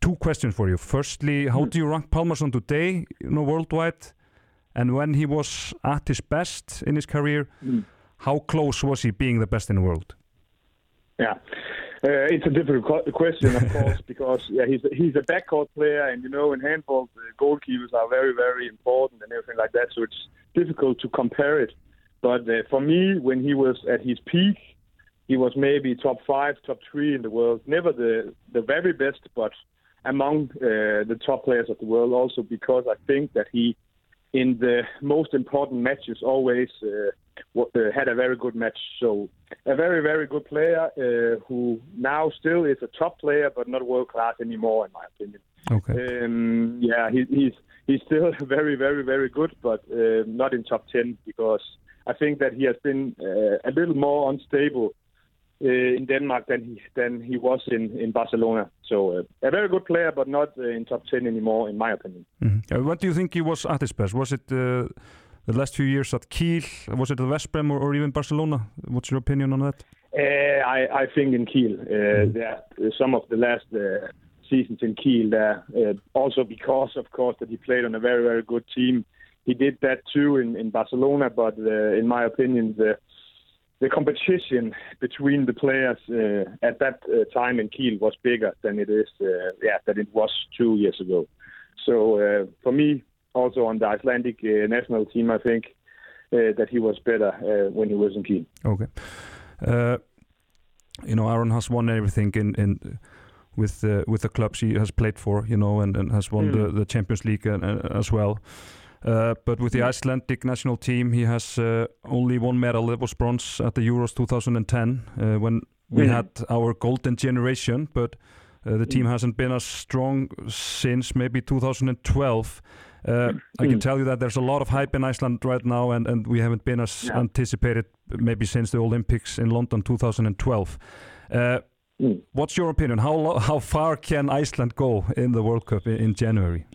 two questions for you. Firstly, how Mm. do you rank Palmerson today, you know, worldwide? And when he was at his best in his career, Mm. how close was he being the best in the world? Yeah, uh, it's a difficult question, of course, because yeah, he's a, he's a backcourt player, and you know, in handball, the goalkeepers are very, very important and everything like that. So it's difficult to compare it. But uh, for me, when he was at his peak, he was maybe top five, top three in the world. Never the the very best, but among uh, the top players of the world. Also because I think that he, in the most important matches, always uh, uh, had a very good match. So a very, very good player uh, who now still is a top player, but not world class anymore, in my opinion. Okay. Um, yeah, he, he's he's still very, very, very good, but uh, not in top ten because I think that he has been uh, a little more unstable uh, in Denmark than he than he was in in Barcelona. So uh, a very good player, but not uh, in top ten anymore, in my opinion. Mhm. Uh, what do you think he was at his best? Was it uh, the last few years at Kiel? Was it the West Brom or, or even Barcelona? What's your opinion on that? Uh, I, I think in Kiel, uh, there some of the last uh, seasons in Kiel there, uh, also because of course that he played on a very very good team. He did that too in, in Barcelona, but uh, in my opinion, the the competition between the players uh, at that uh, time in Kiel was bigger than it is, uh, yeah, than it was two years ago. So uh, for me, also on the Icelandic national team, I think that he was better when he was in Kiel. Okay. You know, Aaron has won everything in in with the with the clubs he has played for. You know, and, and has won the, Mm. the Champions League and, uh, as well. Uh, but with the Mm. Icelandic national team, he has uh, only one medal. It was bronze at the Euros 2010 uh, when we Mm. had our golden generation. But uh, the team Mm. hasn't been as strong since maybe 2012. Uh, I can Mm. tell you that there's a lot of hype in Iceland right now, and, and we haven't been as Yeah. anticipated maybe since the Olympics in London 2012. Mm. what's your opinion? How how far can Iceland go in the World Cup in, in January?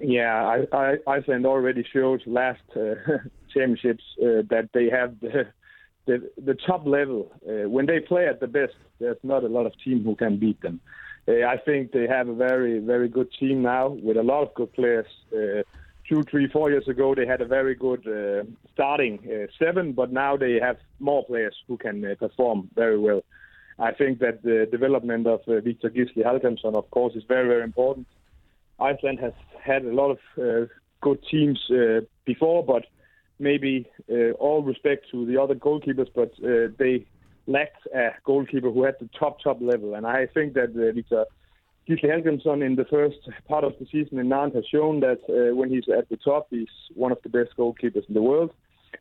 Yeah, I, I, Iceland already showed last uh, championships uh, that they have the the, the top level. Uh, when they play at the best, there's not a lot of team who can beat them. Uh, I think they have a very very good team now with a lot of good players. Uh, two, three, four years ago, they had a very good uh, starting uh, seven, but now they have more players who can uh, perform very well. I think that the development of uh, Victor Gisli Halkamsson, of course, is very very important. Iceland has had a lot of uh, good teams uh, before, but maybe uh, all respect to the other goalkeepers, but uh, they lacked a goalkeeper who had the top top level. And I think that uh, Victor Gisli Helgemsson in the first part of the season in Nantes has shown that when he's at the top, he's one of the best goalkeepers in the world.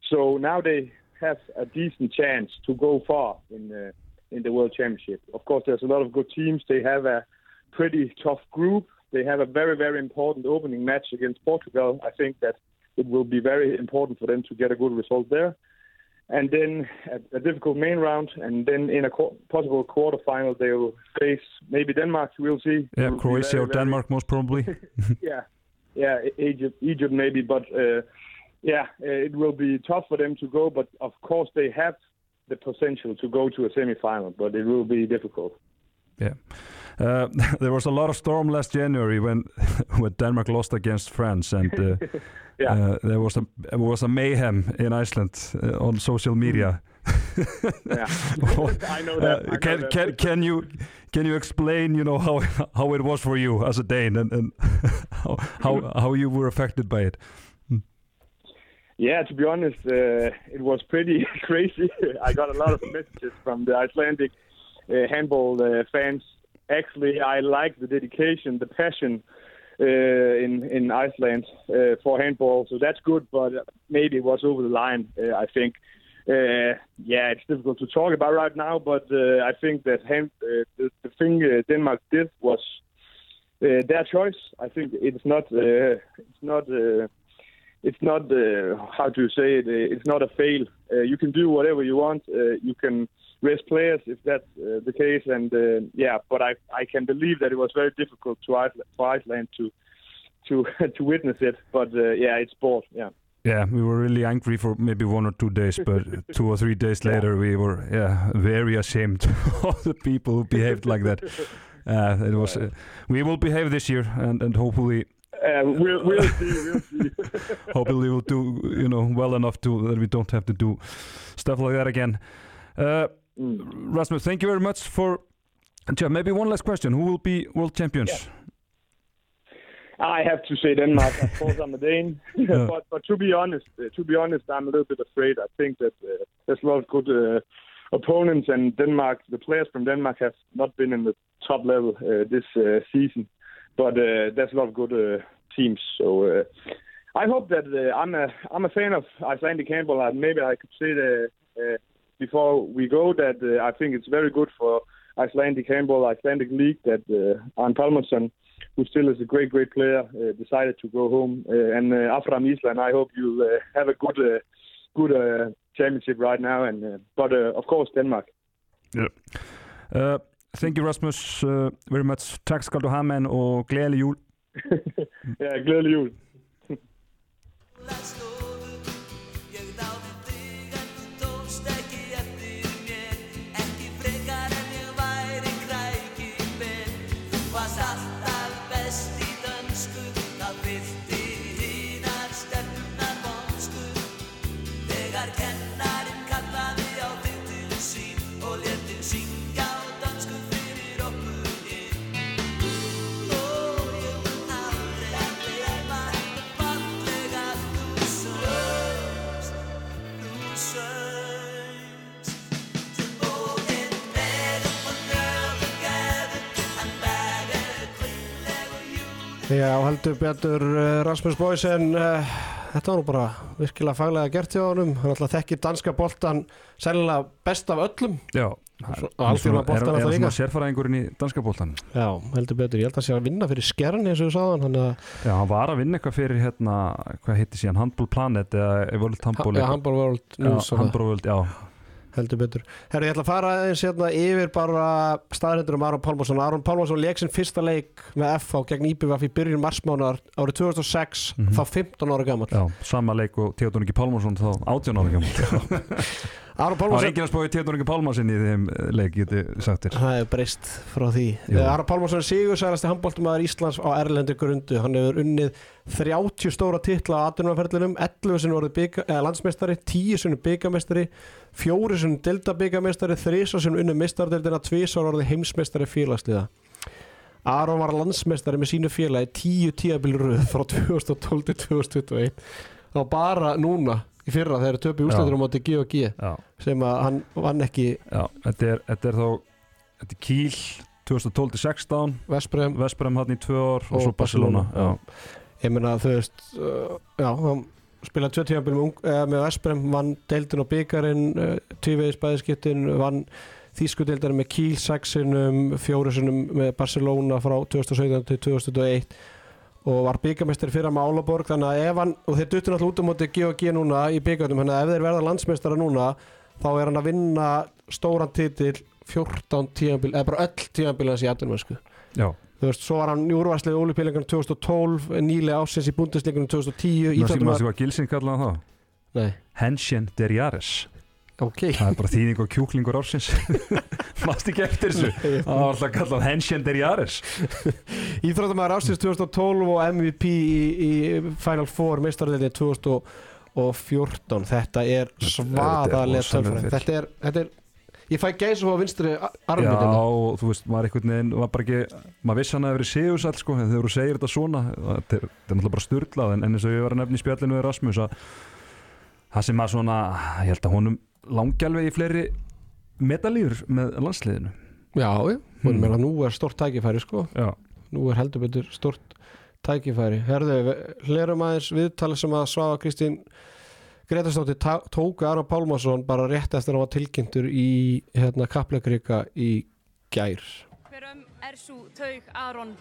So now they have a decent chance to go far in in the World Championship. Of course, there's a lot of good teams. They have a pretty tough group. They have a very, very important opening match against Portugal. I think that it will be very important for them to get a good result there. And then a, a difficult main round, and then in a qu- possible quarterfinal, they will face maybe Denmark. We'll see. Yeah, Croatia very, or very- Denmark most probably. yeah, yeah, Egypt, Egypt maybe, but uh, yeah, it will be tough for them to go. But of course, they have the potential to go to a semi-final, but it will be difficult. Yeah. Uh, there was a lot of storm last January when when Denmark lost against France, and uh, Yeah. uh, there was a there was a mayhem in Iceland uh, on social media. yeah. I know that. I know can, that. can, can you can you explain you know how how it was for you as a Dane and, and how, how how you were affected by it? Yeah, to be honest, uh, it was pretty crazy. I got a lot of messages from the Icelandic uh, handball uh, fans. Actually, I like the dedication, the passion uh, in in Iceland uh, for handball, so that's good. But maybe it was over the line. Uh, I think. Yeah, it's difficult to talk about right now, but I think that hand, the, the thing Denmark did was their choice. I think it's not. It's not. It's not uh, how to say it. uh, It's not a fail. Uh, you can do whatever you want. Uh, you can rest players if that's uh, the case, and uh, yeah. But I I can believe that it was very difficult to Iceland, for Iceland to to to witness it. But uh, yeah, it's sport. Yeah. Yeah, we were really angry for maybe one or two days, but two or three days later, we were yeah very ashamed of the people who behaved like that. Uh, it was. Uh, we will behave this year, and and hopefully Uh, we'll we'll see. We'll see. hopefully we'll do you know well enough to that we don't have to do stuff like that again. Uh, Mm. Rasmus, thank you very much for. Maybe one last question: Who will be world champions? I have to say Denmark. Of course, I'm a Dane. Yeah. but but to be honest, uh, to be honest, I'm a little bit afraid. I think that uh, there's a lot of good uh, opponents, and Denmark, the players from Denmark have not been in the top level uh, this uh, season. But uh, there's a lot of good uh, teams. So uh, I hope that I'm a I'm a fan of Icelandic handball. And maybe I could say that before we go that I think it's very good for Icelandic handball, Icelandic league that uh, Arne Palmerson who still is a great, great player, uh, decided to go home. Uh, and uh, Afram Island, I hope you'll uh, have a good, uh, good championship right now. And but of course Denmark. Uh, thank you, Rasmus, uh, very much. Tak skal du have, mand, og glædelig jul. Ja, glædelig jul. Já, heldur betur uh, Rasmus Boysen uh, Þetta var nú bara virkilega faglega gert hjá honum. Hann alltaf þekkir danska boltan Sennilega best af öllum. Já, Svo- boltan er, er, er svona sérfæraðingurinn í danska boltan. Já, heldur betur, ég held að sé að vinna fyrir skjærni eins og þú að Já, hann var að vinna eitthvað fyrir hérna, hvað heitir síðan, Handball Planet eða World Handball ja, Handball World News Já, Handball World, já, heldur betur Herru, ég ætla að fara aðeins hérna yfir bara staðrindur um Aron Pálmarsson Aron Pálmarsson leik sinn fyrsta leik með FH gegn IBVF í byrjun marsmánar árið 2006, Mhm. þá 15 ára gammal já, sama leik og Theodor Ingi Pálmarsson þá 18 ára gammal. Aron Það var Pálmarsson enginn að Theodor Ingi Pálmarsson í þeim eh, leik, geti sagt þér. Það hefur breyst frá því Jú. Eh, Aron Pálmarsson er sigursælasti handbóltumæður Íslands á erlendi grundu Hann hefur unnið 30 stóra titla á atvinnuferðlinum 11 sinni orðið bygga, eða landsmeistari 10 sinni byggamestari 4 sinni dildabyggamestari 3 sinni unnið meistardeldina 2 sinni orðið heimsmeistari félagsliða Aron var landsmeistari með sínu félagi 10 tíabilröð frá 2012 til 2021 þá bara núna í fyrra þegar töpu úsleitur á móti G og G sem að hann vann ekki. Já, þetta er, þetta er þá, þetta er Kíl 2012-16, Vesprem Vesprem hann í tvö ár og, Og svo Barcelona. Barcelona, ég meina þú veist uh, já, hann spilaði tvö tímabil með, eh, með Vesprem, vann deildin og byggarinn uh, tvívegis bæðiskiptin vann þýskudeildin með Kiel sexinum, fjórusinum með Barcelona frá 2017 til 2021 og var byggamestari fyrir með Álaborg þannig að ef hann, og þeir duttu náttúrulega út á móti G og G núna í byggarnum, þannig að ef þeir verða landsmeistara núna þá er hann að vinna stóran titil 14 tímabil, eða bara öll tímabil hans í atvinnumösku já. Þú veist, svo var hann í úrvarslegu ólupílingarnum 2012, nýlega ásins í búndisleikunum 2010 Maður íþróttum sé hvað Gilsing kallaði hann það? Nei, Henshin der Jares. ok Það er bara þýðing og kjúklingur ársins. Mást ekki eftir þessu. Það var alltaf kallað Henshin der Jares. Íþróttumæður ásins 2012 og MVP í, í Final Four meistarðinni 2018 og 14 þetta er svaðalega fyll. þetta er, þetta er ég fæ gæsa á vinstri Já, armundina og þú veist, maður einhvern veginn var bara ekki, maður vissi hann að verið sigursall sko, en þegar þú segir þetta svona þetta er, þetta er náttúrulega bara styrlað en, en eins og ég var að nefna í spjallinu við Rasmus að það sem að svona, ég held að honum langi alveg í fleiri medalýr með landsliðinu. Já, já, meina, nú er stort tækifæri sko. Já, nú er heldur betur stort tækifæri. Herðu, hlerum aðeins viðtali sem að Svafa Kristín Gretarsdóttir tá- tóku Aron Pálmarsson bara rétt eftir að hann var tilkynntur í hérna, Kaplakrika í gær. Hverjum er svo taug Aron?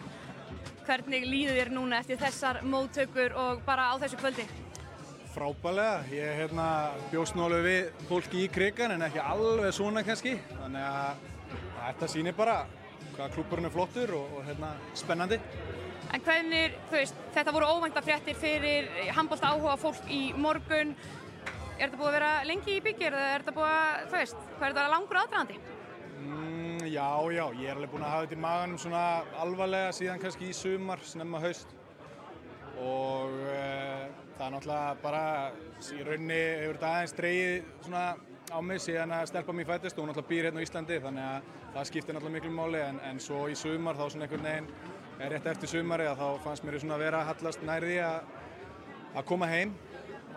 Hvernig líður þér núna eftir þessar móttökur og bara á þessu kvöldi? Frábælega, ég hérna, bjóst alveg við fólki í krigan en ekki alveg svona kannski þannig að þetta sýnir bara hvað klúburinn er flottur og, og hérna, spennandi. En hvernig, þú veist, þetta voru óvænta fréttir fyrir handbólta áhuga fólk í morgun. Er þetta búið að vera lengi í byggir eða er þetta búið að, þú veist, hvað er þetta langur aðdraðandi? Mm, já, já, ég er alveg búinn að hafa þetta í maganum svona alvarlega síðan kannski í sumar, snemma haust og uh, það er náttúrulega bara í rauninni hefur þetta aðeins dreigið svona á mig síðan að stelpa mér fættist og hún náttúrulega býr hérna á Íslandi þannig að það skiptir náttúrulega miklu máli. En, en svo í sumar þá svona einhvern veginn er rétt eftir sumari að þá fannst mér svona að vera hallast nærði að, koma heim.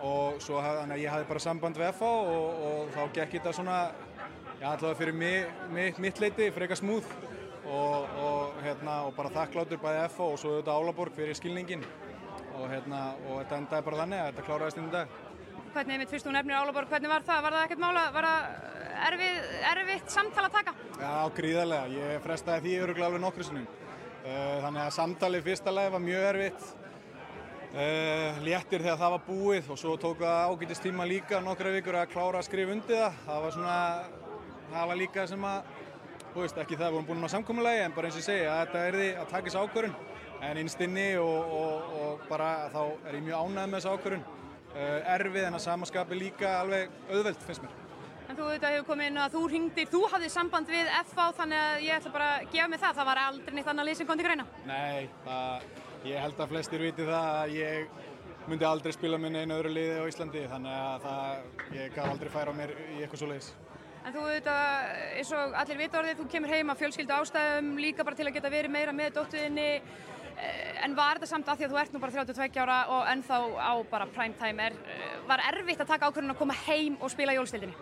Og svo þannig að ég hafði bara samband við FH og, og þá gekk þetta svona já allavega fyrir mig, mig, mitt leiti frekar smúð og, og, hérna, og bara þakkláttur bæði FH og svo auðvitað Álaborg fyrir skilningin og, hérna, og þetta endaði bara þannig að þetta kláraðist inn í dag. Hvernig, mitt fyrst þú nefnir Álaborg, hvernig var það? Var það ekkert mála, var það erfið, erfitt samtal að taka? Já, gríðarlega. Ég frestaði því öruglega alveg nokkru sinnum. Uh, þannig að samtalið fyrsta lagi var mjög erfitt. Uh, léttir þegar það var búið og svo tók það ágætist tíma líka nokkra vikur að klára að skrifa undir það. Það var svona, það var líka sem að, þú veist, ekki það að við vorum búin að samkommulagi en bara eins og segja að þetta erði að taka þessu ákvörun. En innstinni og, og, og bara þá er ég mjög ánægð með þessu ákvörun. Uh, erfið en að samaskapi líka alveg auðveld finnst mér. En þú veit að hefur komið inn að þú ringdir, þú hafði samband við FH þannig að ég ætla bara að gefa mig það, það var aldrei neitt annað kom til greina. Nei, það, ég held að flestir viti það að ég myndi aldrei spila með einu öðru liði á Íslandi þannig að það, ég gaf aldrei færa mér í eitthvað svo leiðis. En þú veit að eins og allir vita orðið, þú kemur heim af fjölskyldu ástæðum líka bara til að geta verið meira með dóttuðinni en var þetta samt að því að þú ert nú bara 32 ára og ennþá á bara prime time er, var erfitt að taka ákvörðun að koma heim og spila jólstildinni?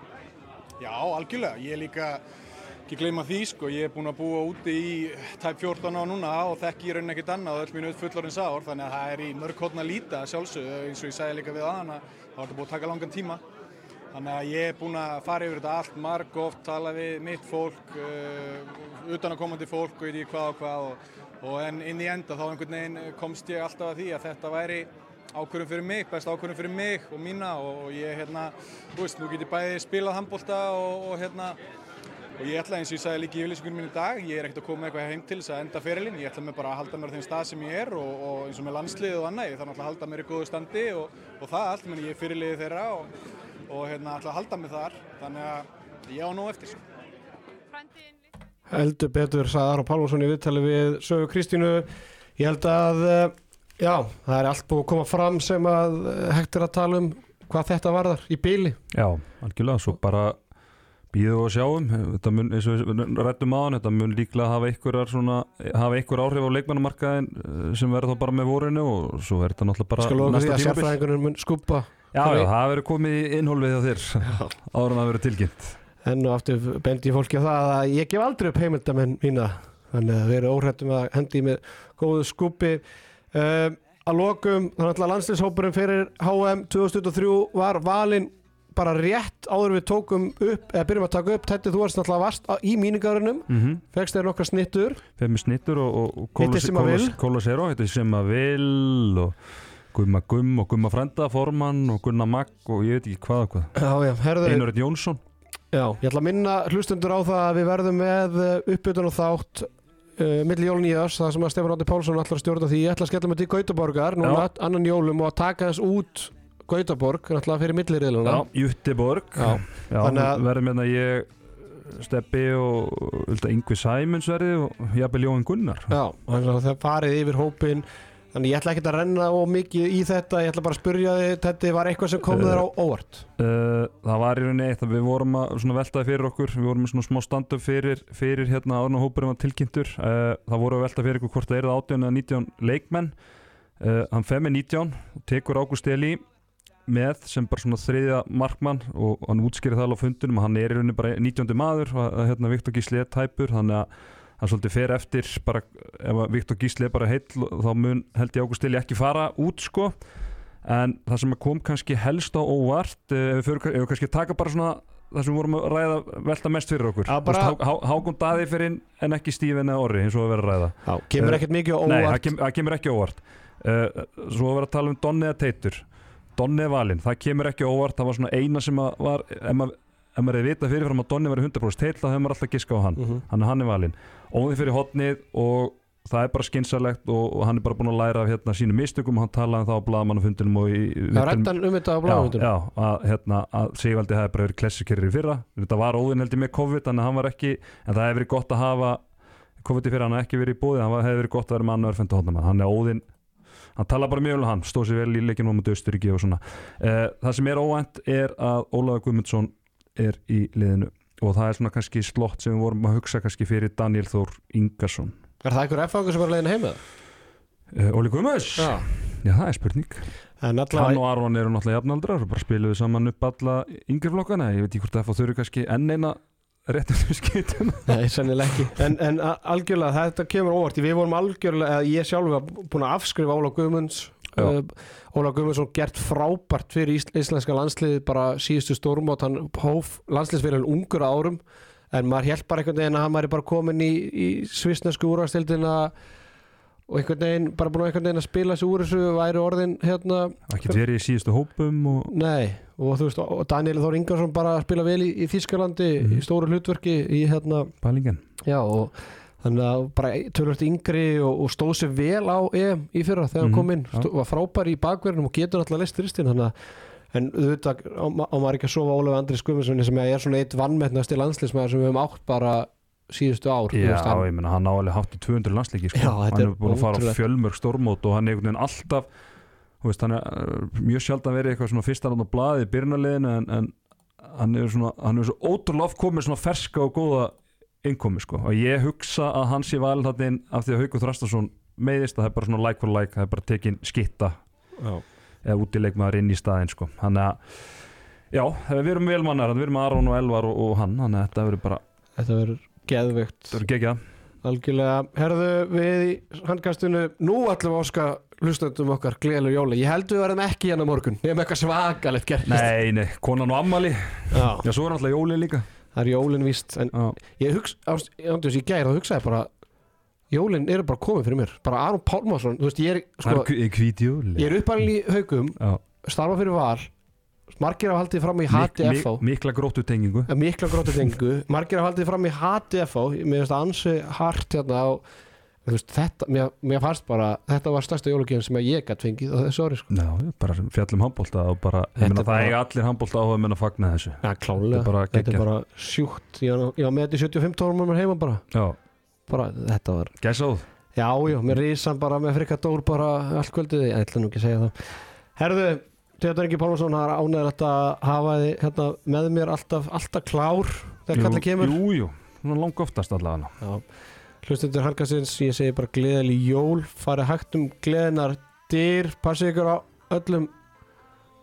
Já, algjörlega. Ég er líka ekki gleyma því, sko. Ég er búinn að búa úti í tæp 14 á núna og þekki í rauninni ekkert annað öll mínu fullorins ár þannig að það er í mörg hodna líta sjálfsögðu eins og ég sagði líka við aðan að það var þetta búið að taka langan tíma. Þannig að ég er búinn að fara yfir þetta allt marg oft, tala við mitt fólk, uh, utanakomandi fólk og veit ég hvað og hvað og, og en inn í enda þá einhvern veginn komst ég alltaf að því að þetta væri ákvörðum fyrir mig, best ákvörðum fyrir mig og mína og, ég hérna, þú veist, nú get ég bæði spilað handbólta og, og hérna og ég ætla eins og ég sagði líka í yfirlýsingunum minn í dag, ég er ekkert að koma eitthvað heim til þess að enda ferilinn, ég ætla mig bara að halda mér á þeim stað sem ég er og, og eins og með landslið og annað, ég þarf náttúrulega að halda mér í góðu standi og, og það allt, menn ég er fyrirliðið þeirra og, og hérna ætla að halda mig þar, þannig að ég á nóg eftir. Frændin, heldur betur sagði Aron Pálmarsson í viðtali við Sögu Kristínu. Ég held að eh, já, það er allt búið að koma fram sem að eh, hægt er að tala um hvað þetta varðar í bíli Já, algjörlega, svo bara býðu og sjáum, þetta mun, eins og við rættum hann, þetta mun líklega hafa einhverjar svona, hafa einhver áhrif á leikmannamarkaðin eh, sem verður þá bara með vorinu og svo er þetta náttúrulega bara skal lofa því næsta að sérfræðingunum mun skupa Já, já, það verður komið í innhólfið á þér en það verður tilkynnt enn og aftur bendi fólki á það að ég gef aldrei upp heimildamenn mína. Þannig að erum óhrættum að hendi með góðu skupi um, að lokum, þannig að landslýshópurinn fyrir HM 2023 var valinn bara rétt áður við tókum upp eða byrjum að taka upp, þetta þú varst náttúrulega vast í míningarunum, mm -hmm. fegst þér nokkra snittur. Femi snittur og, og, og. Kólasero, hitti sem að vil. Og Gumma Gumm og Gumma Frenda formann og Gunnar Magg og ég veit ekki hvað og hvað. Einarinn Jónsson Já, ég ætla að minna hlustundur á það að við verðum með uppbytun og þátt uh, milli jólun í öss, það sem að Stefán Átti Pálsson ætlar að stjórna því, ég ætla að skella mig til Gautaborgar núna Já. annan jólum og að taka þess út Gautaborg, náttúrulega fyrir milliriðluna Já, að- verðum hérna ég Steppi og Yngvi Sæmunds verði og jafnvel Jóhann Gunnar. Já, þannig að það farið yfir hópin Þannig ég ætla ekki að renna of mikið í þetta Ég ætla bara að spyrja þig, þetta var eitthvað sem kom Eh, þér á óvart Uh, það var í rauninni eitt að við vorum að veltaði fyrir okkur, við vorum með svona smá stand-up fyrir, fyrir hérna árna hópurinn var tilkynntur uh, það voru að velta fyrir ykkur hvort það er 18 eða 19 leikmenn uh, hann fer með 19 og tekur Ágúst Eli með sem bara svona þriðja markmann og hann útskýrir það alveg á fundunum að hann er í rauninni bara 19. maður og að, hérna Viktor Gísli er tæpur þannig að hann svolítið fer eftir bara ef að Viktor Gísli er bara heill þá mun held ég Ágúst Eli ekki fara út sko. En það sem kom kannski helst á óvart eh, ef við, fyrir, ef við kannski taka bara svona það sem við vorum að ræða velta mest fyrir okkur. Bara- Há, Há, Hákon Daði fyrir inn en ekki Stífin eða Orri eins og við verðum að ræða. Já, kemur Eh, ekkert mikið á Nei, það, óvart. kem, kemur ekki óvart. Uh, Svo að vera að tala um Donni eða Teitur. Donni er valinn, það kemur ekki óvart það var svona eina sem að var ef maður, ef maður er vita fyrirfram að Donni var 100% teill þá hefur maður alltaf giska á hann. Mhm. hann, hann er valinn, óði fyrir hotnið og það er bara skynsalegt og, og hann er bara búin að læra af hérna, sínum mistökum og hann talaði um það á blaðamannafundinum og í Það viðtölum- rættan um þetta á já, bláðundunum já, að, hérna, að Sigvaldi hefði bara verið klessikirri í fyrra. Þetta var óðin heldur með COVID þannig að hann var ekki en það hefði verið gott að hafa COVID í fyrra, hann hefði ekki verið í bóði hann hefði verið gott að vera með annar örfendu hótnamann hann er óðin, hann tala bara mjög um hann stóð sér vel í leikinu á er í liðinu. Og það er svona kannski slott sem við vorum að hugsa kannski fyrir Daniel Þór Ingarsson. Er það einhver F-fangur sem er leiðin heima? uh, Óli Guðmunds? Já. Já, það er spurning. Hann og Aron eru náttúrulega jafnaldrar og bara spiluðu saman upp alla yngri flokkana. Ég veit ekki hvort það þurfi kannski enn eina réttum skiptuna Nei, sennilega ekki. En, en algjörlega þetta kemur óvart. Við vorum algjörlega, ég sjálf var búin að afskrifa Óla Guðmunds uh, Óla Guðmundsson gert frábært fyrir ís, íslenska landslið bara síðustu stórmót. Hann hóf landsliðsfélagin ungur á árum en maður bara einhvern veginn að hann væri bara komin í, í svisnesku úrvastildina og einhvern veginn bara búin að einhvern veginn að spila sig úr þessu væri orðin hérna ekki verið í síðustu hópum og Nei, og þú veist, og Daniel Þór Ingarsson bara spila vel í, í Þískalandi Mhm. í stóru hlutverki í hérna, pælingen já, og þannig að bara tölvöld yngri og, og stóð sér vel á EM í fyrra þegar hann Mhm, kom inn. Stó, var frábær í bakverðinum og getur alltaf leist ristin, þannig að en auðvitað á, á maður ekki að sofa Ólaf Andri Skumunssoni sem er svona eitt vannmettnasti landslismæður sem við höfum átt bara síðustu ár þú Já, veist, hann- ég meina hann á alveg hátt í 200 landsleiki sko. Já, þetta hann er er búin að fara á fjölmörg stórmót og hann er einhvern veginn alltaf þú veist, hann er uh, mjög sjaldan verið eitthvað svona fyrst hann á blaði í byrjunarliðinu en, en hann er svona hann er svo ótrúlega oft komið svona ferska og góða innkomi sko og ég hugsa að hann sé valin þarna inn af því að Haukur Þrastarsson meiðist að það er bara svona like for like það er bara tekin skitta Já. eða útileikmaður inn í staðinn sko þannig að já, við erum vel mannar við erum Aron og Elvar og, og hann þannig að þetta verður bara, þetta verður geðveikt. Þetta verður geggjað. Algjörlega, herðu við í handkastinu, nú ætlum við að óska hlustandum okkar gleðileg jóli ég held við verðum ekki hérna morgun. Ég hef eitthvað svakalegt gerist Nei, nei, konan og ammali Já, Já, svo er náttúrulega jólin líka. Það er jólin víst en Já, ég hugsa, ándjós í gær þá hugsaði bara jólin eru bara komið fyrir mér. Bara Aron Pálmarsson, þú veist ég er það sko, er hvít jól. ég er uppalinn í haugum starfa fyrir val margir af haldið fram í mik- Mikla gróttu tengingu Mik mikla gróttu tengu margir af haldið fram í HTFO mér finnst það ansi hart hérna á veist, þetta, mér, mér fannst bara þetta var stærsta jólugjöfn sem ég gætt fengið á þessu ári sko. Já, bara fjallum handbólta og bara, ég meina er það eiga allir handbólta áhuga menn að fagna þessu. Já, klálega, Þetta er bara er sjúkt. Ég var- með þetta í 75 tórum mér heima bara, Já, bara þetta var gæsáð já, já, mér rísan bara með frikadór bara allt kvöldið, ég ætla nú ekki að segja það. Herðu, Teodor Ingi Pálmarsson það er ánægilegt að hafa þið hérna, með mér alltaf, alltaf klár þegar kallið kemur. Jú, jú, svona lang oftast allavega Já, hlustundur Harkasins, ég segi bara gleðileg jól, farið hægt um gleðinar dyr, passið ykkur á öllum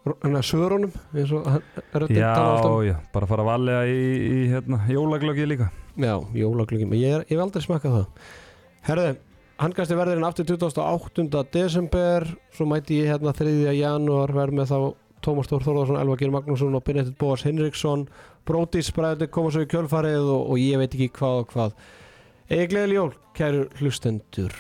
hérna, svörunum eins og er Já, tala alltaf um. já, bara fara að valega í, í hérna, jólaglögið líka. Já, jólaglöggin, ég, er- ég hef aldrei smakkað það Herðu, Handkasti verðurinn aftur 28. desember svo mæti ég hérna 3. janúar verð með þá Tómas Þór Þórðarsson, Elva Geir Magnússon og Benedikt Bóas Hinriksson Brótis bræði koma svo í kjölfarið og, og ég veit ekki hvað og hvað Eða gleðileg jól, kæru hlustendur